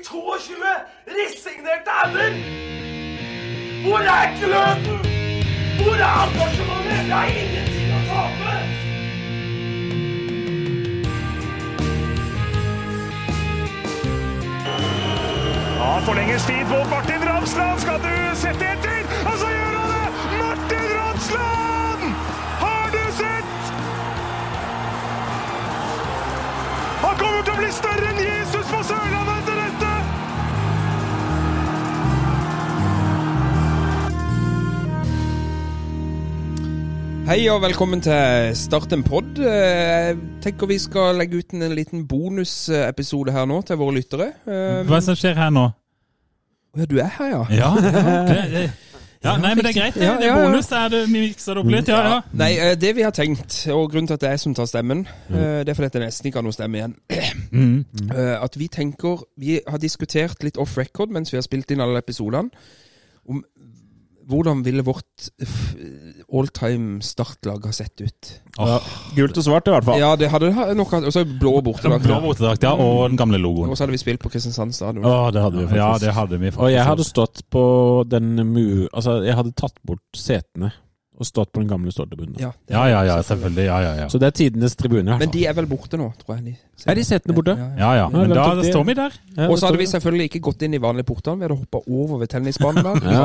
fikk 22 resignerte ender! Hvor er gløden? Hvor er engasjementet? Jeg har ingenting å tape! Ja, forlenges tid på Martin Ramsland. Skal du sette etter? Og så gjør han det! Martin Ramsland! Har du sett? Han kommer til å bli større enn Jesus på Sørlandet Hei og velkommen til Start en pod. Jeg tenker vi skal legge ut en liten bonusepisode her nå til våre lyttere. Eh, Hva er det som skjer her nå? Ja, du er her, ja. Ja, det, det, ja nei, men det er greit. Det, det er bonus. Er det mikser det opp litt. Ja, ja. Nei, eh, det vi har tenkt, og grunnen til at det er jeg som tar stemmen, eh, det er fordi det nesten ikke har noe stemme igjen. Mm. Eh, At vi tenker Vi har diskutert litt off record mens vi har spilt inn alle episodene, om hvordan ville vårt all time startlag har sett ut. Åh, Gult og svart i hvert fall. Ja, det hadde nok Og så blå bortedrakt. Blå bortedrakt, ja, og den gamle logoen. Og så hadde vi spilt på Kristiansand stadion. Oh, det hadde vi faktisk. Ja, det hadde vi faktisk. Og jeg hadde stått på den mu... Altså, jeg hadde tatt bort setene og stått på den gamle ståtribunen. Ja, Ja, ja, ja, selvfølgelig. Ja, ja, ja. Så det er tidenes tribune. Men de er vel borte nå, tror jeg. De, Er de setene borte? Ja, ja. Ja, ja. Men hvem da står vi der. Ja, Og så hadde vi selvfølgelig ikke gått inn i vanlige portene. Vi hadde hoppa over ved tennisbanen da. det. ja,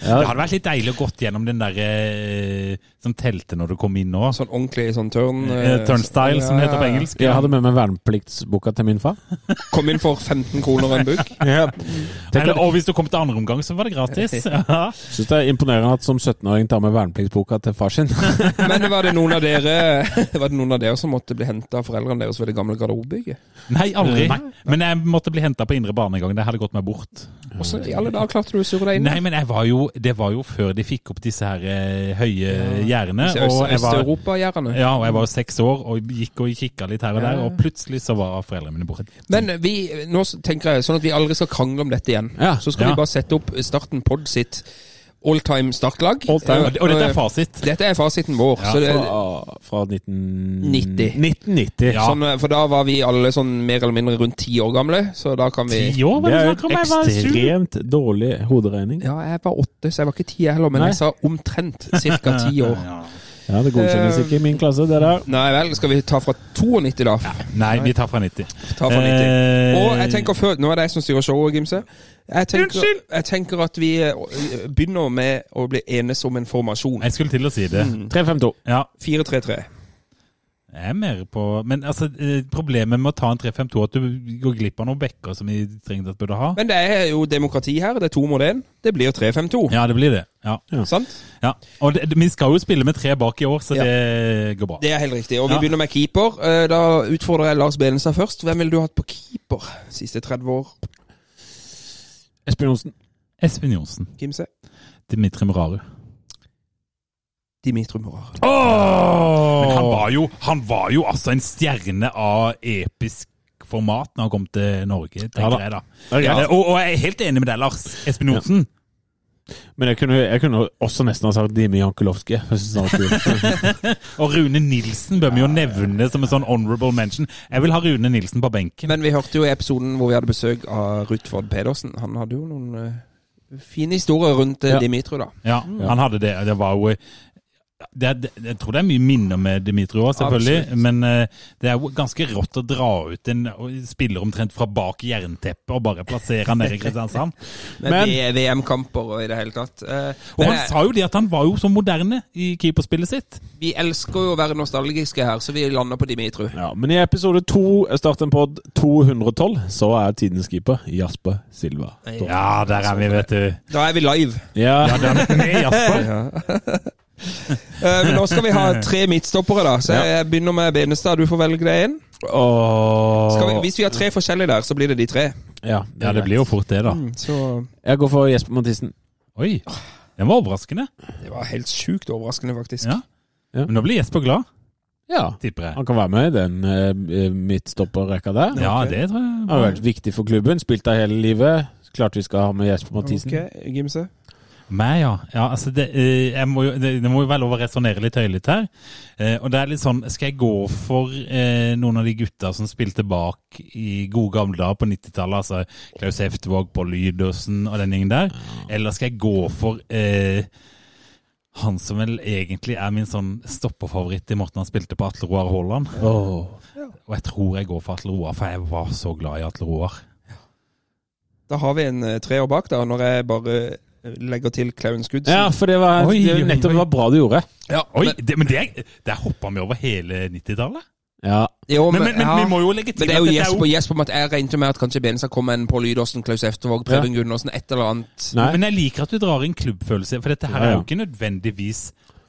Det hadde vært litt deilig å gått gjennom den der eh, som telte når du kom inn nå. Sånn ordentlig sånn turn... Eh, Turnstyle, som det heter på engelsk. Jeg hadde med meg vernepliktsboka til min far. Kom inn for 15 kroner og en bukk. Ja. Og hvis du kom til andre omgang, så var det gratis. Ja. Syns det er imponerende at som 17-åring tar med vernepliktsboka til far sin. Men var det noen av dere Var det noen av dere som måtte bli henta av foreldrene deres ved det gamle garderobebygget? Nei, aldri. Men jeg måtte bli henta på indre bane en gang. Det hadde gått meg bort. Hvordan i alle dager klarte du å surre deg inn? Nei, men jeg var jo, det var jo før de fikk opp disse her eh, høye gjerdene. Øst-Europa-gjerdene. ja, og jeg var jo seks år og gikk og kikka litt her og der, og plutselig så var foreldrene mine borte. Men vi, nå tenker jeg sånn at vi aldri skal krangle om dette igjen. Ja. Så skal Ja. vi bare sette opp Starten Pod sitt all time startlag. All time. Og, dette er fasit. Dette er fasiten vår. Ja, så det, Fra, fra 1990. 1990. Ja. sånn, for da var vi alle sånn mer eller mindre rundt ti år gamle, så da kan vi Ti år, Det er jo ekstremt dårlig hoderegning. Ja, jeg var åtte, så jeg var ikke ti heller, men Nei. jeg sa omtrent ca. ti år. Ja. Ja, Det godkjennes ikke i min klasse, det der. Nei vel, skal vi ta fra 92 da? Nei, vi tar fra 90. Ta fra 90. Eh, Og jeg tenker før, Nå er det jeg som styrer showet, Gimse. Jeg tenker, jeg tenker at vi eh, begynner med å bli enes om en formasjon. Jeg skulle til å si det. Mm. 352. Ja, 4-3-3. Jeg er mer på Men altså, eh, problemet med å ta en 3-5-2 er at du går glipp av noen bekker som vi strengt tatt burde ha. Men det er jo demokrati her. Det er to mot én. Det blir 3-5-2. Ja, det blir det. Ja. Sant? ja. Og det, vi skal jo spille med tre bak i år, så Ja. det går bra. Det er helt riktig. Og vi Ja. begynner med keeper. Eh, Da utfordrer jeg Lars Benestad først. Hvem ville du hatt på keeper siste 30 år? Espen Johnsen. Espen Johnsen. Kimse. Dimitri Muraru. Dimitri Morar. Men han var, jo, han var jo altså en stjerne av episk format når han kom til Norge, tenker Ja da. jeg da. Eh, Og, og jeg er helt enig med deg, Lars. Espen Johnsen. Men jeg kunne, jeg kunne også nesten ha sagt Dimi Jankulovskij. Og Rune Nilsen bør vi jo nevne som en sånn honorable mention. Jeg vil ha Rune Nilsen på benken. Men vi hørte jo i episoden hvor vi hadde besøk av Rutford Pedersen. Han hadde jo noen eh, fine historier rundt eh, Ja. Dimitro, da. Ja, han hadde det. Det var jo det er, det, Jeg tror det er mye minner med Dimitri òg, selvfølgelig. Absolutt. Men uh, det er jo ganske rått å dra ut en spiller omtrent fra bak jernteppet og bare plassere han nede i Kristiansand. Men Men- er VM-kamper og i det hele tatt. Uh, Og han er, sa jo det at han var jo så moderne i keeperspillet sitt. vi elsker jo å være nostalgiske her, så vi lander på Dimitru. Ja, men i episode to, Start en pod 212, så er tidens keeper Jasper Silva. Ja, der er vi, vet du. Da er vi live. Ja, Ja, det er vi med Jasper. Eh, men nå skal vi ha tre midtstoppere, da. Så jeg begynner med Benestad. Du får velge deg en. Skal vi, hvis vi har tre forskjellige der, så blir det de tre. ja, Ja, det blir jo fort det, da. Mm, Jeg går for Jesper Mathisen. Oi. Den var overraskende. det var helt sjukt overraskende, faktisk. Ja. Ja. Men nå blir Jesper glad, Ja, han kan være med i den uh, midtstopperrekka der. Ja, okay. det tror jeg. Han har vært viktig for klubben, spilt der hele livet. Klart vi skal ha med Jesper Mathisen. Ok, Gimse. Meg, ja. ja altså det, eh, jeg må jo, det, det må jo være lov å resonnere litt høylytt her. Eh, og det er litt sånn Skal jeg gå for eh, noen av de gutta som spilte bak i gode gamle dager på 90-tallet? Altså Klaus Heftvåg, Pål Lydersen og den gjengen der? Eller skal jeg gå for eh, han som vel egentlig er min sånn stopperfavoritt i måten han spilte på Atle Roar Haaland? Og jeg tror jeg går for Atle Roar, for jeg var så glad i Atle Roar. Da har vi en tre treer bak, da, når jeg bare eh, legger til Klauen Skudsen. Ja, for det var, Oi, det oi, nettopp oi. var bra du gjorde. Ja, Oi, men, det, men det, der hoppa vi over hele 90-tallet. Ja. jo, Men, men, men ja. vi må jo legge til Men det er jo at på Jesper, Jesper at jeg regnet med at kanskje Benestad kom med en Pål Lydåsen, Klaus Eftervåg, Preben Gunnarsen et eller annet. Nei. Men jeg liker at du drar inn klubbfølelse, for dette her Ja, er jo ikke nødvendigvis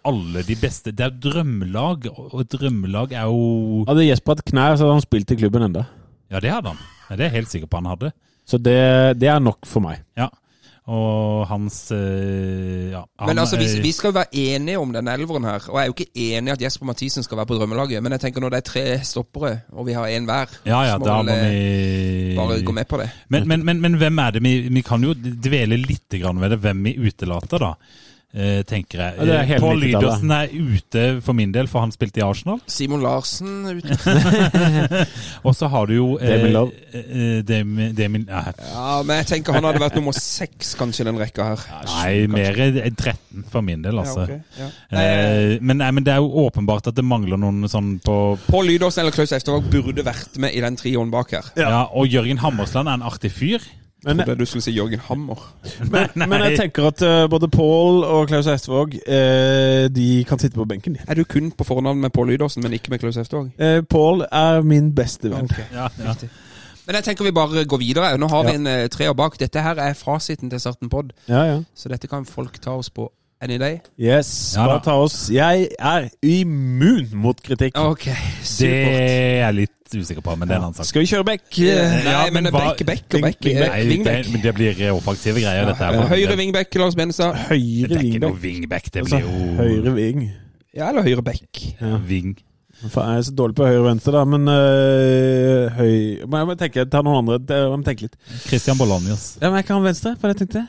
alle de beste. Det er drømmelag, og drømmelag er jo Hadde Jesper hatt knær, så hadde han spilt i klubben enda. Ja, det hadde han. Ja, det er jeg helt sikker på han hadde. Så det, det er nok for meg. Ja. Og hans eh, Ja. Han, Men altså, vi, vi skal jo være enige om den elveren her. Og jeg er jo ikke enig i at Jesper Mathisen skal være på drømmelaget, men jeg tenker når det er tre stoppere, og vi har én hver, Ja, ja, så må må eh, vi bare gå med på det. Men, men, men, men hvem er det vi Vi kan jo dvele litt ved det, hvem vi utelater, da. Eh, tenker jeg. Ja, Pål Lydersen er ute for min del, for han spilte i Arsenal. Simon Larsen er ute. Og så har du jo eh, Damien Love. eh, Damien- Damien- ja, Ja, men jeg tenker han hadde vært nummer seks kanskje i den rekka her. Nei, mer 13 for min del, altså. Ja, ok, ja. Eh, men, nei, men det er jo åpenbart at det mangler noen sånn på Pål Lydersen eller Klaus Eftervåg burde vært med i den trioen bak her. ja. Og Jørgen Hammersland er en artig fyr. Men, Trodde du skulle si Jørgen Hammer. men, men jeg tenker at eh, både Pål og Klaus Hestvåg eh, de kan sitte på benken. de. Er du kun på fornavn med Pål Lydersen, men ikke med Klaus Hestvåg? Eh, Pål er min beste venn. Ja, ja. Men jeg tenker vi bare går videre. Nå har Ja. vi en uh, treer bak. Dette her er fasiten til Starten Pod, Ja, ja. så dette kan folk ta oss på any day. Yes, Ja bare ta oss. Jeg er immun mot kritikk. Ok, Det er jeg litt usikker på, men det er en annen sak. Skal vi kjøre back? Nei, Ja, men, men hva- back, bekk og back. Ving- eh, Nei, det, Vingbekk. men det blir offensive greier, dette Eh, her. Høyre vingbekk, Lars Benestad. Høyre Det er ikke noe vingbekk, det Altså, blir jo høyre ving. Ja, eller høyre back. Ja. ving. Faen, Jeg er så dårlig på høyre og venstre, da, men øh, høy Men jeg må tenke, ta noen andre. Jeg må tenke litt. Christian Bolognas. Ja, men jeg kan venstre, hva det det jeg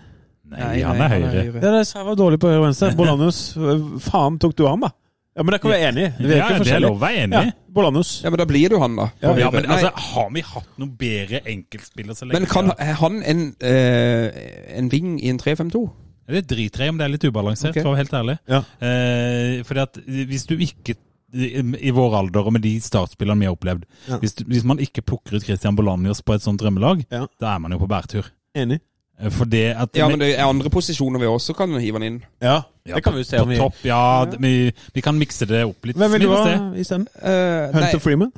Nei, han er høyre. Ja, det sa jeg var dårlig på høyre og venstre. Bolanius, øh, faen tok du han, da? Ja, men det kan vi være enige. Vi er Ja, det er lov å være enig. Ja, Bolanus. Ja, men da blir du han, da. Ja, Ja, men altså, har vi hatt noen bedre enkeltspiller så lenge? men kan er han en, eh, en ving i en 3-5-2? Det er jeg om det er litt ubalansert, okay. for å være helt ærlig. Ja. Eh, fordi at hvis du ikke i vår alder og med de startspillerne vi har opplevd Ja. hvis, hvis man ikke plukker ut Christian Bolanius på et sånt drømmelag, Ja. da er man jo på bærtur. Enig. Eh, For det at Ja, men det er andre posisjoner vi også kan hive han inn. Ja, Ja, det kan vi se om på vi topp, ja, ja. Vi, vi kan mikse det opp litt. Hvem vil du ha isteden? Uh, Hunter nei, Freeman?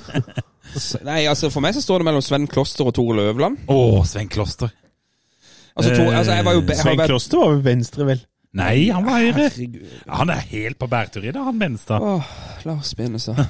nei, altså for meg så står det mellom Sven Kloster og Tore Løvland. Å, Sven Kloster. Altså, to, altså jeg var Sven vært- Kloster var jo venstre, vel? Nei, han var høyre. Herregud. Han er helt på bærtur i det, han Benstad. Åh, begynne, så.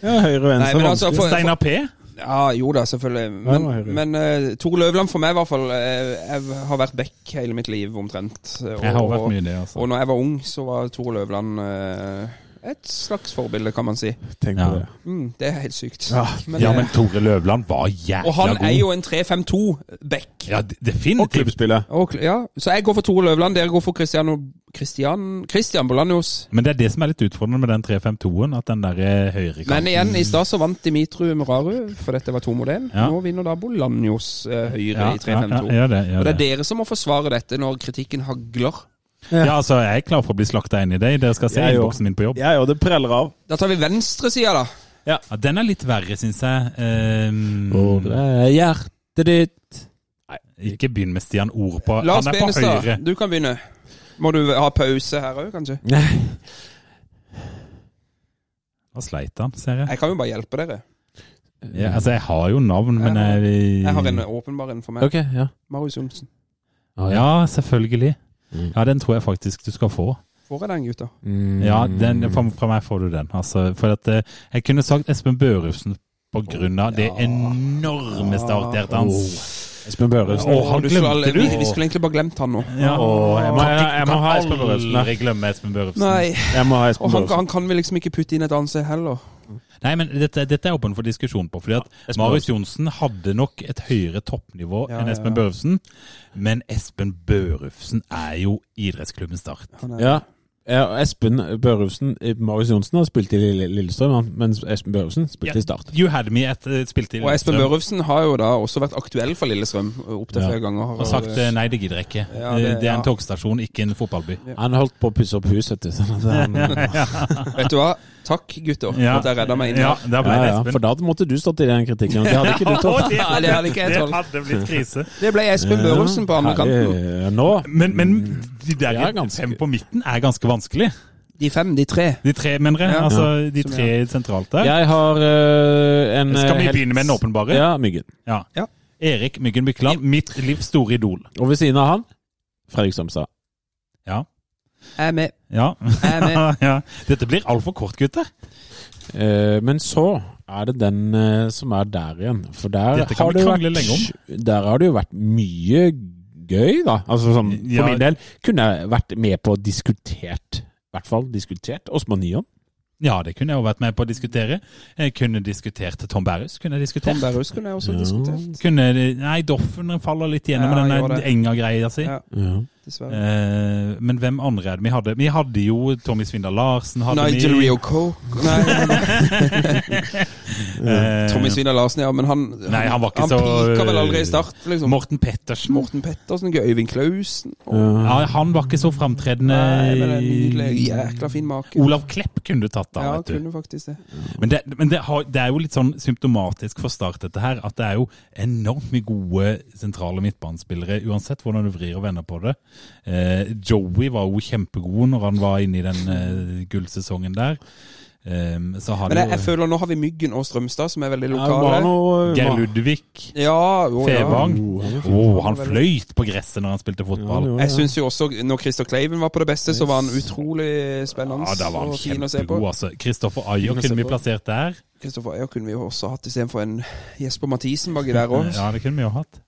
Ja, høyre og venstre altså, Steinar P. Ja, jo da, selvfølgelig. Men, var men uh, Tore Løvland for meg i hvert fall Jeg, Jeg har vært back hele mitt liv omtrent. Og, Jeg har vært mye det, altså. og når jeg var ung, så var Tore Løvland eh, et slags forbilde, kan man si. Tenk Ja. på det. Mm, det er helt sykt. Ja, Men, Ja, eh, men Tore Løvland var jævla og han god. er jo en 3-5-2-back. Ja, definitivt. Og klubbspiller. Og, ja, så jeg går for Tore Løvland, dere går for Cristiano Christian, Christian Bolanios. Men det er det som er litt utfordrende med den 3-5-2-en, at den der er høyre Men igjen, i stad så vant Dimitru Muraru, for dette var to modell. Ja. Nå vinner da Bolanios eh, høyre ja, i 3-5-2. ja, gjør det, gjør Og det er dere som må forsvare dette når kritikken hagler. Ja, altså, jeg er klar for å bli slakta inn i det. Dere skal se innboksen min på jobb. Jeg jo, det preller av. Da tar vi venstresida, da. Ja, Den er litt verre, syns jeg. Um, Hvor er hjertet ditt? Nei, ikke begynn med Stian Ord på Lars Han er på høyre. Du kan begynne. Må du ha pause her òg, kanskje? Nei. Da sleit han, ser jeg. Jeg kan jo bare hjelpe dere. Ja, altså, jeg har jo navn, men Jeg jeg, Jeg har en åpenbar en for meg. Ok, ja. Marius Johnsen. Ja, selvfølgelig. Mm. Ja, den tror jeg faktisk du skal få. Får jeg den, gutta? Mm. Ja, den, fra, fra meg får du den. Altså, for at eh, Jeg kunne sagt Espen Børufsen på grunn av det enorme starthjertet hans. Espen Børufsen. Oh, han glemte vi, du. vi skulle egentlig bare glemt han nå. Ja. Oh, jeg må- jeg, jeg må ha Espen Børufsen, aldri glemme Espen Børufsen. Nei. Jeg må ha Espen Og han, han kan vi liksom ikke putte inn et annet sted heller. Nei, men dette, dette er åpen for diskusjon på. fordi at ja, Marius Johnsen hadde nok et høyere toppnivå Ja, enn Espen ja. Børufsen. Men Espen Børufsen er jo idrettsklubben Start. Ja. ja Espen Børufsen Marius Johnsen har spilt i Lillestrøm, men mens Espen Børufsen spilte i Start. You had me et eh, spilte i Og Espen Børufsen har jo da også vært aktuell for Lillestrøm opptil Ja. flere ganger. og sagt eh, nei, det gidder jeg ikke. Ja, Eh, det- det er en ja. togstasjon, ikke en fotballby. Han holdt på å pusse opp huset, vet du. sånn at han- Vet du hva? Takk, gutter, for Ja. at jeg redda meg inn Ja, her. der ble Ja, ja, Espen. for da måtte du stått i den kritikken. Det hadde ikke du tålt. det det hadde ikke jeg det hadde blitt krise. Det ble Espen Børosen på andre kanten. Nå Men, men de der Ja, ganske. fem på midten er ganske vanskelig. De fem, de tre. De tre, mener jeg. Ja. Altså, de tre sentralt der. Jeg har uh, en Skal vi helt- begynne med den åpenbare? Ja, Myggen. Ja. Ja. Erik Myggen Mykland, mitt livs store idol. Og ved siden av han Fredrik Strømstad. Ja. Jeg er med. Ja. Jeg er med. ja. Dette blir altfor kort, gutter. Eh, men så er det den eh, som er der igjen. For der Dette kan har vi det jo krangle vært, lenge Der har det jo vært mye gøy, da. Altså sånn, For Ja. min del kunne jeg vært med på å diskutert I hvert fall diskutert Osman Nyon. Ja, det kunne jeg jo vært med på å diskutere. Jeg kunne diskutert Tom Berrus. Kunne jeg diskutert. Tom Berrus kunne jeg også Ja. diskutert. Kunne, nei, Doffen faller litt gjennom Ja, med gjør den det. enga-greia si. Ja, Ja. Dessverre. Eh, men hvem andre er det vi hadde? Vi hadde jo Tommy Svindal Larsen. Hadde Nigel vi, Rio Coke Nei, Eh, Tommy Svindal Larsen, ja, men han Nei, han var ikke han så- pika vel aldri i start, liksom. Morten Pettersen. Morten Pettersen, Øyvind Klausen og, Ja, han var ikke så framtredende. Nei, men en nydelig, jækla fin make. Olav Klepp kunne du tatt da, Ja, vet du. kunne faktisk det. Men, det, men det, har, det er jo litt sånn symptomatisk for Start, dette her, at det er jo enormt mye gode sentrale midtbanespillere, uansett hvordan du vrir og vender på det. Eh, Joey var jo kjempegod når han var inne i den eh, gullsesongen der. Um, så har Men jeg, jeg, jeg jo føler nå har vi Myggen og Strømstad, som er veldig Ja, lokale. noe- Geir Ludvig, Ja, jo, ja. Fevang. Oh, han Å, fløyt på gresset når han spilte Ja, fotball. Ja, Jeg synes syns jo også, når Christer Kleiven var på det beste, så var han utrolig spennende Ja, da var han og fin å se på. altså. Kristoffer Ayer å kunne vi plassert der. Kristoffer Ayer kunne vi jo også hatt istedenfor en Jesper Mathisen baki der òg. Ja, det kunne vi jo hatt.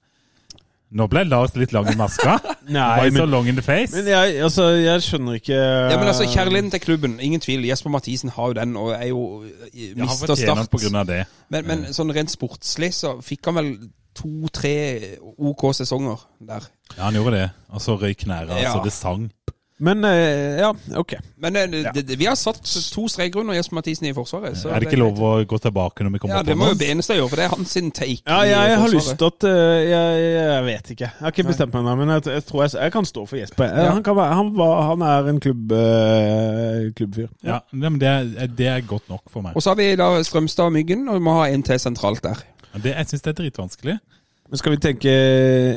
Nå ble Lars litt lang i maska. Nei, Var så men, long in the face? men jeg, altså, jeg skjønner ikke Ja, men altså, Kjærligheten til klubben, ingen tvil. Jesper Mathisen har jo den, og er jo Ja, han mister fortjener start. på grunn av det. Men, men sånn rent sportslig så fikk han vel to-tre OK sesonger der. Ja, han gjorde det. Og så røyk knæra, Ja. så det sang. Men eh, ja, ok. Men eh, det, det, vi har satt to streker under Jesper Mathisen i Forsvaret. Så er det ikke lov å gå tilbake når vi kommer Ja, det Det må jo? Benestad gjøre, for det er hans sin take. Ja, i jeg har lyst til at eh, jeg, jeg vet ikke. Jeg har ikke bestemt meg ennå, men jeg, jeg tror jeg, jeg kan stå for Jesper. Eh, Ja. Han, kan han, var, han er en klubb, eh, klubbfyr. Ja, men det er, det er godt nok for meg. Og så har vi da Strømstad og Myggen, og vi må ha en til sentralt der. Det, jeg syns det er dritvanskelig. Men skal vi tenke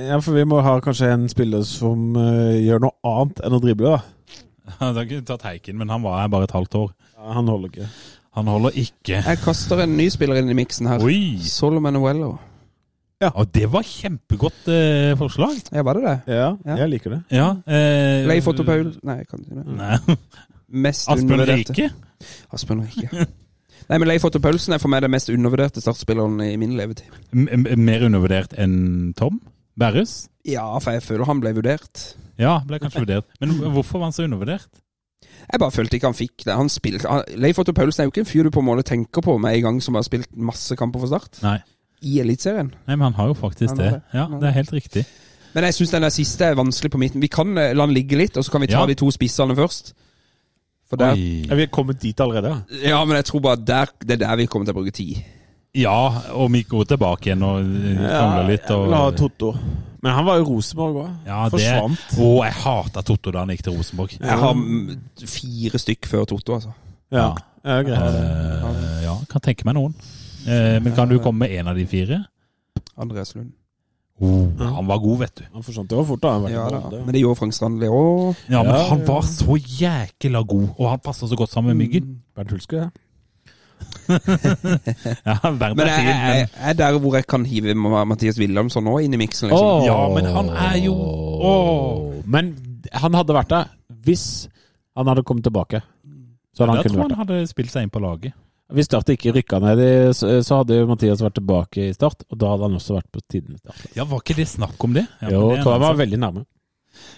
Ja, for vi må ha kanskje en spiller som uh, gjør noe annet enn å drible, da. Du har ikke tatt Heiken, men han var her bare et halvt år. Ja, han holder ikke. Han holder ikke. Jeg kaster en ny spiller inn i miksen her. Oi! Solomon Noello. Og det var kjempegodt eh, forslag. Ja, var det det? Ja, Ja. jeg liker det. Ja. Eh, Leif Otto Paul Nei, jeg kan ikke det. Nei. Mest Asbjørn undervurderte. Rike. Asbjørn Rike. Nei, men Leif Otto Paulsen er for meg den mest undervurderte startspilleren i min levetid. M mer undervurdert enn Tom Berrus? Ja, for jeg føler han ble vurdert. Ja, ble kanskje vurdert. Men hvorfor var han så undervurdert? Jeg bare følte ikke han fikk det. Han spilte, han, Leif Otto Paulsen er jo ikke en fyr du på en måte tenker på med en gang som har spilt masse kamper for Start. Nei. I Eliteserien. Nei, men han har jo faktisk har det. det. Ja, det er helt riktig. Men jeg syns den siste er vanskelig på midten. Vi kan eh, la den ligge litt, og så kan vi ta Ja. de to spissene først. For der. Er vi kommet dit allerede? ja, men jeg tror bare der, det er der vi kommer til å bruke tid. Ja, og vi går tilbake igjen og eh, krangler litt. Og... Og, Totto. Men han var jo Rosenborg òg. ja, det, Forsvant. å, jeg hata Totto da han gikk til Rosenborg. Jeg har fire stykk før Totto, altså. Ja, ja greit. Uh, ja, kan tenke meg noen. Uh, men kan du komme med en av de fire? Andres Lund. Oh, han var god, vet du. Han forsvant jo fort, da. Ja da. Men det gjorde Frank Strandli òg. Ja, men Ja, han ja. var så jækla god, og han passa så godt sammen med Myggen. Bernt Hulske, ja. Ja, verden Men er fin, men jeg er der hvor jeg kan hive Mathias Wilhelmsson nå inn i miksen. Liksom. Oh, Ja, men han er jo oh. Men han hadde vært der hvis han hadde kommet tilbake. Så hadde han Jeg kunnet tror han hadde spilt seg inn på laget. Hvis Start ikke rykka ned, så hadde jo Mathias vært tilbake i Start, og da hadde han også vært på tiden. Ja, Var ikke det snakk om det? Ja, jo, det tror jeg var veldig nærme.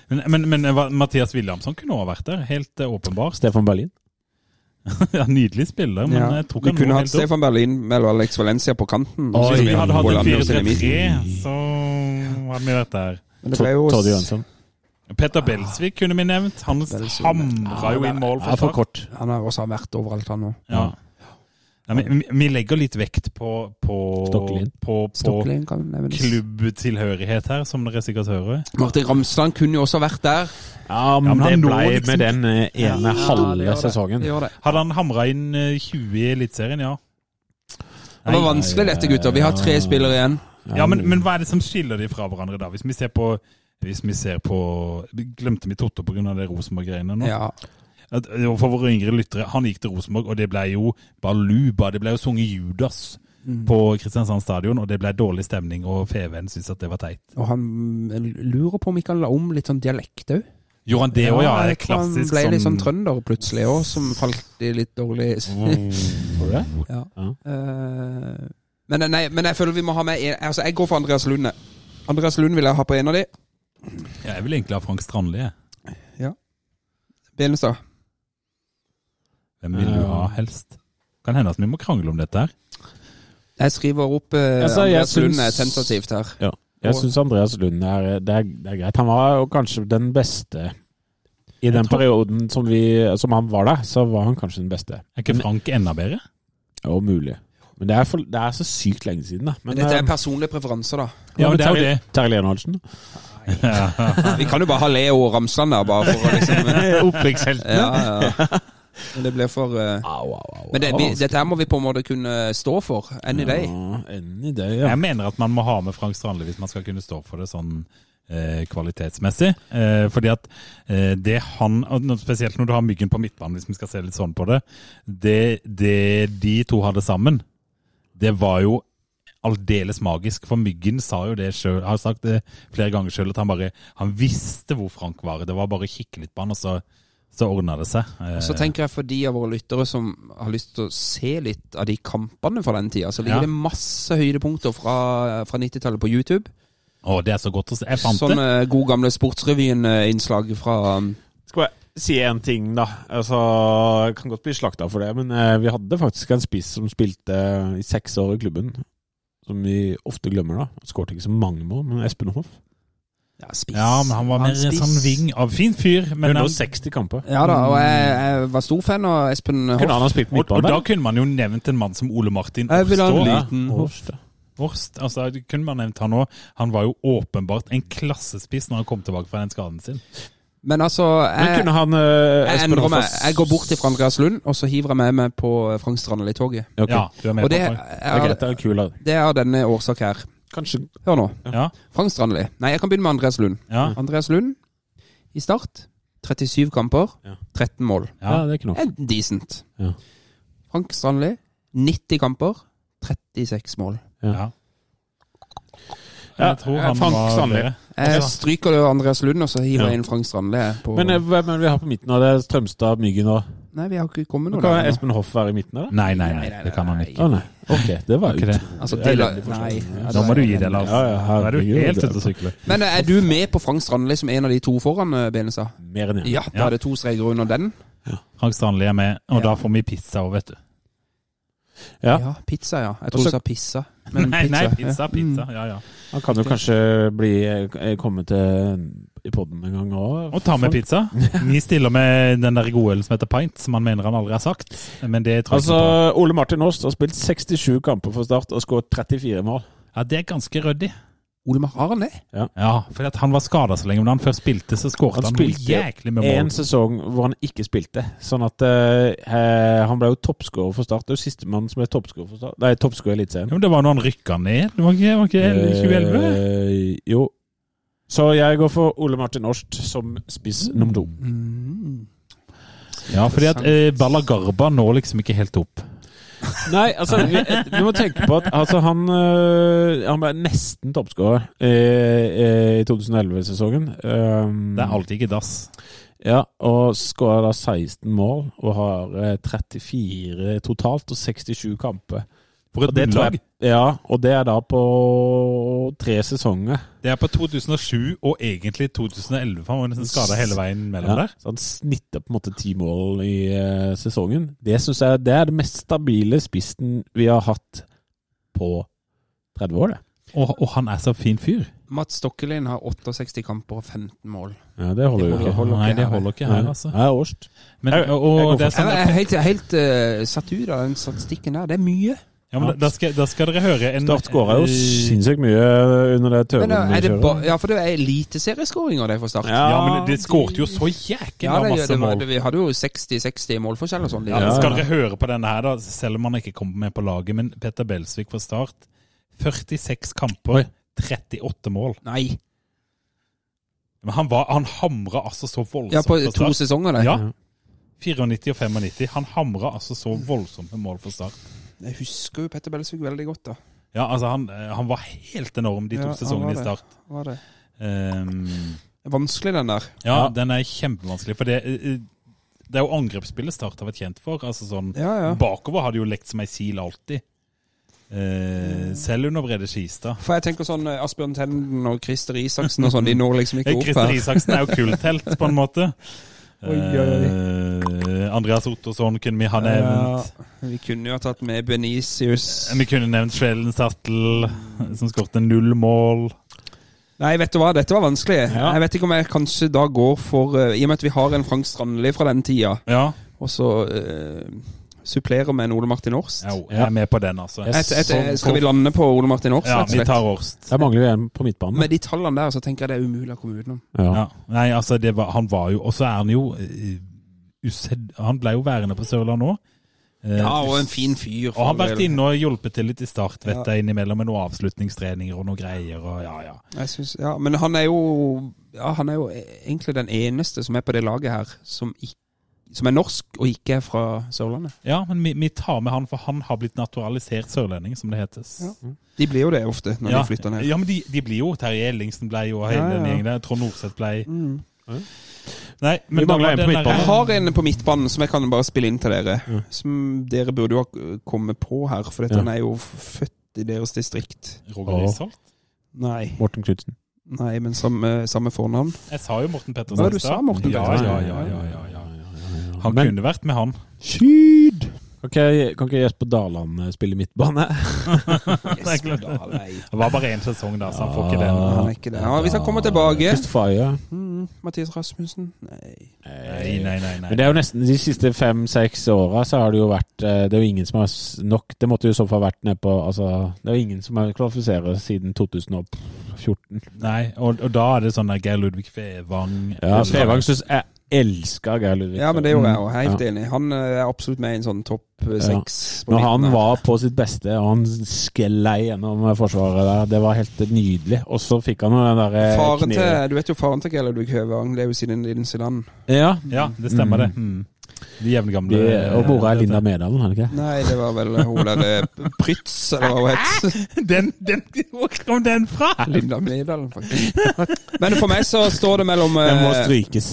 Men, men, men Mathias Williamson kunne også vært der, helt åpenbar åpenbart. Stefan Berlin. ja, nydelig spiller, men Ja. jeg tror Vi ikke han kunne hatt. Stefan Berlin eller Alex Valencia på kanten. Oi, vi hadde hatt en Andersen i midten. 4-3-3, så hadde vi vært der. Men det ble jo Toddy Jønsson. Petter Belsvik kunne vi nevnt. Han hamra jo inn mål Ja, for kort. Han har også vært overalt, han òg. Ja. Ja, men vi, vi legger litt vekt på, på, på, på klubbtilhørighet her, som dere sikkert hører. Martin Ramsland kunne jo også vært der. Ja, men, Ja, men han det ble liksom- med den eh, ene ja, halve sesongen. Det det. Hadde han hamra inn eh, 20 i Eliteserien, ja. Det var vanskelig dette, gutter. Vi har tre spillere igjen. Ja, men, men hva er det som skiller de fra hverandre, da? Hvis vi ser på hvis vi ser på vi Glemte vi Totto pga. det Rosenborg-greiene nå? Ja. Og For våre yngre lyttere, han gikk til Rosenborg, og det ble jo baluba. Det ble jo sunget Judas på Kristiansand stadion, og det ble dårlig stemning, og Feven syntes at det var teit. Og han lurer på om ikke han la om litt sånn dialekt òg. Gjorde han det òg, ja? Det er klassisk Han ble litt sånn trønder plutselig òg, som falt i litt dårlig Var det? ja. Ja. Uh, men, nei, men jeg føler vi må ha med en, Altså, jeg går for Andreas Lund. Andreas Lund vil jeg ha på en av de. Ja, Jeg vil egentlig ha Frank Strandli. jeg. Benestad. Hvem vil du ha helst? Kan hende at vi må krangle om dette her. Jeg skriver opp eh, Altså, jeg Andreas Lund er tentativt her. Ja. Jeg syns Andreas Lund er det, er det er greit. Han var jo kanskje den beste I den tror- perioden som, vi, som han var der, så var han kanskje den beste. Er ikke Frank enda bedre? Jo, mulig. Men det er, for, det er så sykt lenge siden, da. Men dette er eh, personlige preferanser, da. Ja, men det er jo det. Terje Leonardsen. Vi kan jo bare ha Leo og Ramsland der, bare for å liksom. Ja, ja. Men det blir for uh... Au, au, au. Men det, vi, dette her må vi på en måte kunne stå for. Any day. Ja, any day, ja. Jeg mener at man må ha med Frank Strandli hvis man skal kunne stå for det sånn eh, kvalitetsmessig. Eh, fordi at eh, det han, spesielt når du har Myggen på midtbanen, hvis vi skal se litt sånn på det, det, det de to hadde sammen, det var jo aldeles magisk. For Myggen sa jo det sjøl, har sagt det flere ganger sjøl, at han bare han visste hvor Frank var. Det var bare å kikke litt på han, og så, så ordner det seg. Og Så tenker jeg for de av våre lyttere som har lyst til å se litt av de kampene fra den tida, så ligger Ja. det masse høydepunkter fra, fra 90-tallet på YouTube. Å, det er så godt å se. Jeg fant Sånn det. eh, god gamle Sportsrevyen-innslag fra um, Skal jeg si en ting, da? Altså, Jeg kan godt bli slakta for det, men eh, vi hadde faktisk en spiss som spilte i seks år i klubben. Som vi ofte glemmer, da. Skårte ikke så mange mål, men Espen Hoff. Ja, spiss. Ja, men han var mer en sånn ving av fin fyr. Men han, 160 kamper. Ja da, og jeg, jeg var stor fan av Espen Kunne han ha spilt og, og da kunne man jo nevnt en mann som Ole Martin Jeg vil ha en liten Hoff. Horst, altså, kunne man nevnt han òg. Han var jo åpenbart en klassespiss når han kom tilbake fra den skaden sin. Men altså, Men jeg, kunne han uh, jeg endrer meg. Jeg går bort til Andreas Lund, og så hiver jeg med meg på Frank Strandli-toget. Okay. Ja, du er med Og det på det. Det er, det er det er av denne årsak her. Kanskje Hør nå. Ja, Frank Strandli. Nei, jeg kan begynne med Andreas Lund. ja, Andreas Lund i start. 37 kamper, 13 mål. Ja, det er ikke noe. Er decent. Ja. Frank Strandli, 90 kamper, 36 mål. ja. Ja, Jeg tror han Frank var Strandli. Jeg stryker det Andreas Lund, og så hiver Ja. jeg inn Frank Strandli. På... Men eh, hvem er det vi har på midten av det? Strømstad, Myggen og Nei, vi har ikke kommet noe kan der. Espen Hoff være i midten av det? Nei, nei, nei, det kan han ikke. Å nei. Ok, det var Ikke det. Altså, Det er nei. Ja, Nå må du gi det, Lars. Ja, ja, her er du helt ute å sykle. Men er du med på Frank Strandli som en av de to foran eh, Benestad? Mer enn én. Ja, da er det to streker under den. Frank Strandli er med, og Ja. da får vi pizza òg, vet du. Ja. Ja, pizza, ja. Jeg tror du så- sa pizza. Nei, nei, pizza, ja. pizza. Mm. Ja, ja. Han kan jo kanskje bli eh, komme til i podden en gang òg. Og ta med pizza. Vi stiller med den der gode ølen som heter pint, som han mener han aldri har sagt. Men det tror jeg Altså, ikke på. Ole Martin Aast har spilt 67 kamper for Start og skåret 34 mål. Ja, det er ganske ryddig. Ole Maharen det? Ja, for at han var skada så lenge, men da han først spilte, så skårte Han han, spilte jæklig med mål. En sesong hvor han ikke spilte. Sånn at uh, Han ble jo toppskårer for Start. Det er jo sistemann som er toppskårer for Start. Nei, toppskårer i Eliteserien. Ja, men det var når han rykka ned. Det var ikke, var ikke i 2011? Uh, jo. Så jeg går for Ole Martin Årst som spiss nummer to. Mm. Ja, fordi at eh, Balagarba når liksom ikke helt opp. Nei, altså, vi, vi må tenke på at altså, han, øh, han ble nesten toppskårer i, i 2011-sesongen. Um, Det er alltid ikke dass. Ja, og skåra da 16 mål og har eh, 34 totalt og 67 kamper For et det bunnlag. ja, og det er da på tre sesonger. Det er på 2007 og egentlig 2011, for han var nesten skada hele veien mellom Ja, der. så han snitter på en måte ti mål i uh, sesongen. Det synes jeg det er det mest stabile spissen vi har hatt på 30 år, det. Og, og han er så fin fyr. Mats Stokkelin har 68 kamper og 15 mål. Ja, det holder jo ikke. holder Nei, det holder ikke her, altså. Ja, Årst. Men, og, og, jeg det er sånn Jeg er helt, helt uh, satt ut av den statistikken der. Det er mye. Ja, men da, skal, da skal dere høre en Start skåra jo eh, sinnssykt mye under det Men eh, ja, for det er eliteserieskåringer det for Start. Ja, men de skårte jo så jækla Ja, det, masse det, mål. det, vi hadde jo 60-60 målforskjell og sånn. Ja, Ja, skal dere høre på denne her, da, selv om han ikke kommer med på laget. Men Petter Belsvik fra start. 46 kamper, 38 mål. Nei. Men han, var, han hamra altså så voldsomt Ja, på to sesonger, det. Ja. 94 og 95. Han hamra altså så voldsomt med mål for start. Jeg husker jo Petter Belsvik veldig godt, da. Ja, altså han, eh, han var helt enorm de to Ja, sesongene i start. Var det? Um, vanskelig, den der. ja, Ja. den er kjempevanskelig. For det, eh, det er jo angrepsspillet Start har vært kjent for. Altså sånn, Ja. Bakover har de jo lekt som ei sil alltid. Eh, selv under Brede Skistad. For jeg tenker sånn eh, Asbjørn Tenden og Christer Isaksen og sånn, de når liksom ikke opp opp Christer her. Isaksen er jo kulltelt, på en måte. Oi, oi, oi. Eh, Andreas Ottosson kunne vi ha nevnt. Ja, vi kunne jo ha tatt med Benicius. Vi kunne nevnt Svelen Sattel, som skåret null mål. Nei, vet du hva, dette var vanskelig. Ja. Jeg vet ikke om jeg kanskje da går for eh, I og med at vi har en Frank Strandli fra den tida, Ja, og så uh, supplerer med en Ole Martin Årst. jo, jeg er med på den, altså. Et, et, et, skal vi lande på Ole Martin Årst, Ja, vi tar Årst. Der mangler vi en på midtbanen. Med de tallene der, så tenker jeg det er umulig å komme utenom. Ja. Ja. Nei, altså, det var, han var jo Og så er han jo eh, usedd... Han ble jo værende på Sørlandet òg. Ja, og en fin fyr. Og han har vært inne og hjulpet til litt i start, vet Ja. jeg, innimellom med noen avslutningstreninger og noen greier. og ja, ja. Jeg synes, ja, men han er jo Ja, han er jo egentlig den eneste som er på det laget her, som, som er norsk og ikke er fra Sørlandet. Ja, men vi, vi tar med han, for han har blitt naturalisert sørlending, som det hetes. Ja. De blir jo det ofte når de flytter ned. ja men de, de blir jo Terje Ellingsen ble jo, og hele den gjengen der. Trond Norseth ble Mm. Nei, men Vi mangler en på midtbanen. Jeg har en på midtbanen som jeg kan bare spille inn til dere. Ja. Som dere burde jo ha kommet på her, for dette Ja. han er jo født i deres distrikt. Roger Åh. Risholt. Nei, Morten Knutsen. nei, men samme, samme fornavn. Jeg sa jo Morten Pettersen. I stad. sa, Morten ja, Pettersen? Ja, ja, ja, ja, ja. Han Men- kunne vært med, han. Syd! Kan ikke, kan ikke Jesper Daland eh, spille midtbane? Jesper Dahl. Det var bare én sesong, da, så han får ikke den. Han er ikke det. Ja, hvis han kommer tilbake Kristoffer mm, Mathias Rasmussen? Nei. Nei, nei, nei. nei. Men det er jo nesten de siste fem-seks åra så har det jo vært eh, Det er jo ingen som har nok Det måtte jo i så fall vært ned på Altså, det er jo ingen som har kvalifisert siden 2014. Nei, og, og da er det sånn der Geir Ludvig Fevang Ja, Fevang syns jeg elska Geir Ludvig. Ja, men det gjorde jeg òg. Helt Ja. enig. Han eh, er absolutt med i en sånn topp seks. Ja. Når midten han var på sitt beste, og han sklei gjennom forsvaret der, det var helt nydelig. Og så fikk han jo den derre Faren til, Du vet jo faren til Geir Ludvig Høvang, det er jo siden Linn. Ja. Ja, det stemmer Mm. det. Mm. De jevngamle De, og mora er Linda Medalen, er det ikke? Nei, det var vel hun der eh, Prytz, eller hva hun het. Den, den, Hvor kom den fra? Linda Medalen, faktisk. Men for meg så står det mellom Den må eh, strykes.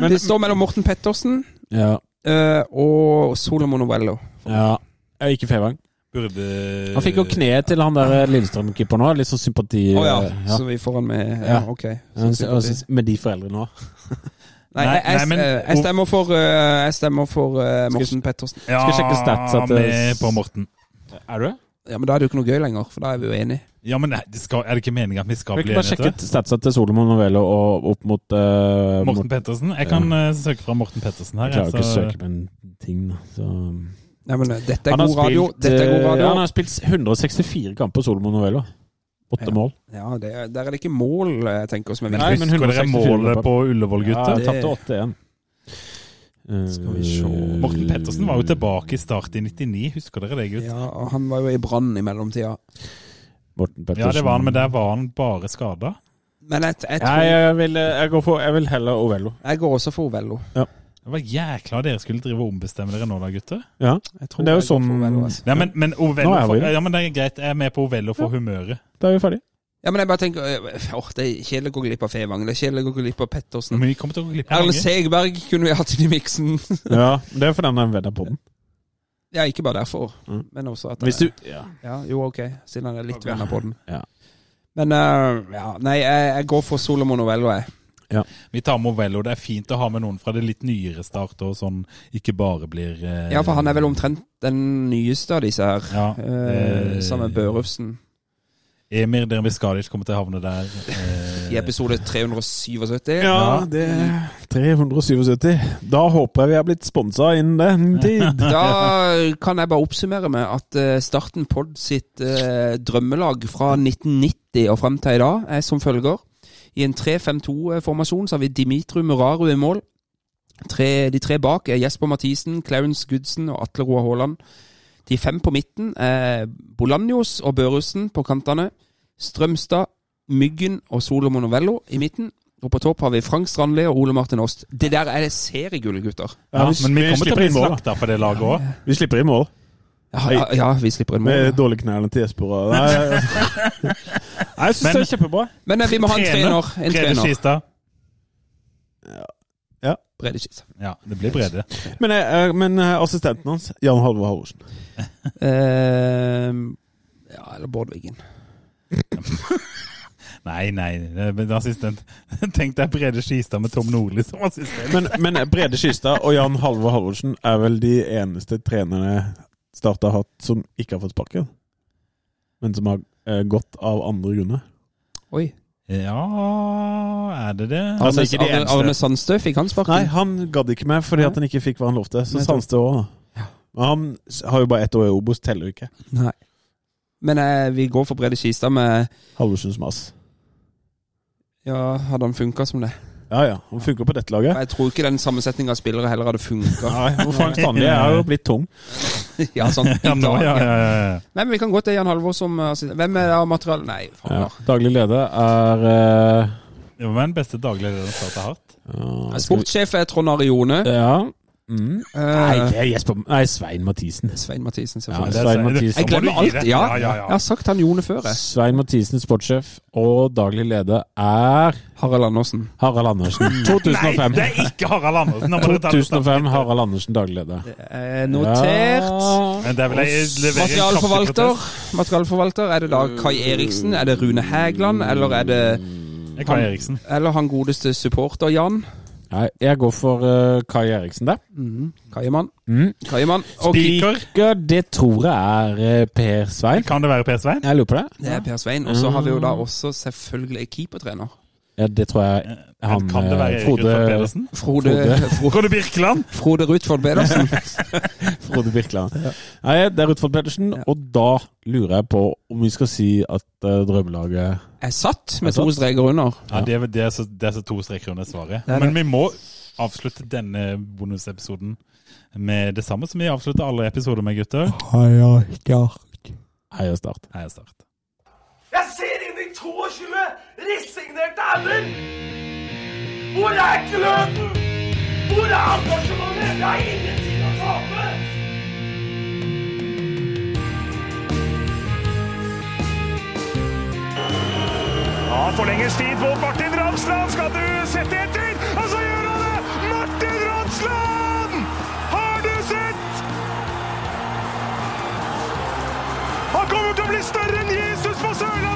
Men det står mellom Morten Pettersen Ja. eh, og Solomon Novello. ja. Ja, Ikke Fevang. Burde Han fikk jo kneet til han der Lillestrøm-keeperen òg. Litt sånn sympati. Å ja. eh, ja. Så vi får han med. Ja, Ja. ok. Så Med de foreldrene òg. Nei, Nei, jeg, jeg, nei, men- eh, jeg stemmer for, eh, jeg stemmer for uh, Morten Pettersen. Ja, Skal sjekke stats at det- med på Morten. Er du? Ja, Men da er det jo ikke noe gøy lenger, for da er vi jo enige. Ja, men nei, det skal, er det ikke meningen at vi skal Kan vi bli ikke bare sjekke statsa til Solomon Novello og opp mot uh, Morten Pettersen? Jeg kan uh, søke fra Morten Pettersen her. Jeg klarer jeg, ikke å søke på en ting, da. Så. Nei, men eh, Dette er god, spilt, radio. Dette er god radio. Ja, Han har spilt 164 kamper, Solomon Novello. Åtte Ja. mål. Ja, det er, Der er det ikke mål, jeg tenker, som er Nei, men Husker dere 164 målet på Ullevål, Ja, gutter? det- tapte 8-1. Eh, Skal vi se. Morten Pettersen var jo tilbake i start i 99, husker dere det, gutt? Ja, og Han var jo i Brann i mellomtida. Morten Pettersen. Ja, det var han, men der var han bare skada. Men jeg, jeg, Ja, tror, jeg, vil, eh, jeg, for, jeg vil heller Ovello. jeg går også for Ovello. Det var jækla dere skulle drive og ombestemme dere nå da, gutter. Ja, Jeg tror Men det er jo sånn- altså. Ja, men, men Ovello Nå er vi det. ja, men det er greit. Jeg er med på Ovello for humøret. da er vi ferdige. Ja, men jeg bare tenker øh, åh, Det er kjedelig å gå glipp av Fevang. Det er kjedelig å gå glipp av Pettersen. Men vi kommer til å gå glipp av Erlend mange. Segberg kunne vi hatt inn i miksen. Ja, Det er fordi han er en venn av. Ja, ikke bare derfor, Mm. men også at Hvis du Ja. Ja, jo, ok, siden han er litt venner på den. Ja. Men uh, ja, nei, jeg, jeg går for Solomon Ovello, jeg. Vi tar Movello. Det er fint å ha med noen fra det litt nyere start, og sånn ikke bare blir eh, Ja, for han er vel omtrent den nyeste av disse her. Ja, eh, eh, sammen med Børufsen. Emir Dermiskadic kommer til å havne der. eh, I episode 377. Ja, det er 377. Da håper jeg vi er blitt sponsa innen den tid. Da kan jeg bare oppsummere med at eh, starten Pod sitt eh, drømmelag fra 1990 og frem til i dag er som følger. I en 3-5-2-formasjon så har vi Dimitru Muraru i mål. Tre, de tre bak er Jesper Mathisen, Clarence Goodson og Atle Roar Haaland. De fem på midten er Bolanjos og Børussen på kantene. Strømstad, Myggen og Solomon Novello i midten. Og på topp har vi Frank Strandli og Ole Martin Åst. Det der er seriegull, gutter. Ja, vi- men vi vi kommer til å slipper bli inn mål, da. slakta for det laget òg. Vi slipper i mål. Ja, ja, vi slipper en mål. Med dårlige knærne til Jesper. Nei, Nei, jeg syns det er kjempebra. Men eh, vi må ha en trener. En Brede trener. ja. Brede Skistad. Ja, det blir Brede. Men, eh, men eh, assistenten hans, Jan Halvor Halvorsen. Eh, ja, eller Bård Wiggen. Nei, nei, det- men assistent. Tenk deg Brede Skistad med Tom Nordli som assistent. Men, men Brede Skistad og Jan Halvor Halvorsen er vel de eneste trenerne Start har hatt som ikke har fått sparken. Men som har eh, gått av andre grunner. Oi. Ja, er det det? Altså, Arne, ikke de Arne, eneste. Arne Sandstø fikk han Nei, sparken? han gadd ikke med fordi at han ikke fikk hva han lovte. Så. Sandstø òg, da. Men han har jo bare ett år i Obos, teller jo ikke. Nei. Men eh, vi går for Brede Skistad med Halvorsens mas. Ja, hadde han funka som det? Ja ja, han funker på dette laget. Jeg tror ikke den sammensetninga av spillere heller hadde funka. Frank Strandli er jo blitt tung. ja, sånn, i dag, ja, ja. ja, ja. Nei, men vi kan gå til Jan Halvor som eh. Hvem er av materialet? Nei, Ja. faen. Daglig leder er uh, Hvem er den beste daglige lederen Start har hatt. Ja. Sportssjef er Trond Arione. Ja. Mm. Uh, Nei, det er Jesper Nei, Svein Mathisen. Svein Mathisen, selvfølgelig. er Svein Mathisen. jeg glemmer alt. Ja, Ja, ja, ja. jeg har sagt han Jone før. jeg. Svein Mathisen, sportssjef, og daglig leder er Harald Andersen. Harald Andersen. Nei, det er ikke Harald Andersen! Nå må du ta det på 2005, Harald Andersen, daglig leder. Eh, notert. Ja. Materialforvalter. Materialforvalter. Er det da Kai Eriksen? Er det Rune Hægland? Eller er det er Kai Eriksen. Eller han godeste supporter Jan? Nei, jeg går for uh, Kai Eriksen der. Mm. Kaiemann. Mm. Kaiemann. Og Spiker. Det tror jeg er uh, Per Svein. Kan det være Per Svein? Jeg lurer på det. det er Per Svein. Og så har vi jo da også selvfølgelig keepertrener. Ja, det tror jeg han kan det være eh, Erik Frode, Pedersen? Frode, Frode, Frode Birkeland? Frode Rutford Pedersen. Frode Birkeland. Nei, det er Rutford Pedersen, Ja. og da lurer jeg på om vi skal si at uh, drømmelaget Er satt med Er to streker under. Ja, det er, det er, så, det er så to streker under svaret. Det Men vi må avslutte denne bonusepisoden med det samme som vi avslutter alle episoder med, gutter. Heia Start. Heia Start. Heia Start. 22 resignerte ender! Hvor er gløden? Hvor er engasjementet? Vi har ingenting å tape! Ja, forlenges tid på Martin Ramsland. Skal du sette etter? Og så gjør han det! Martin Ramsland! Har du sett? Han kommer til å bli større enn Jesus på Sørlandet!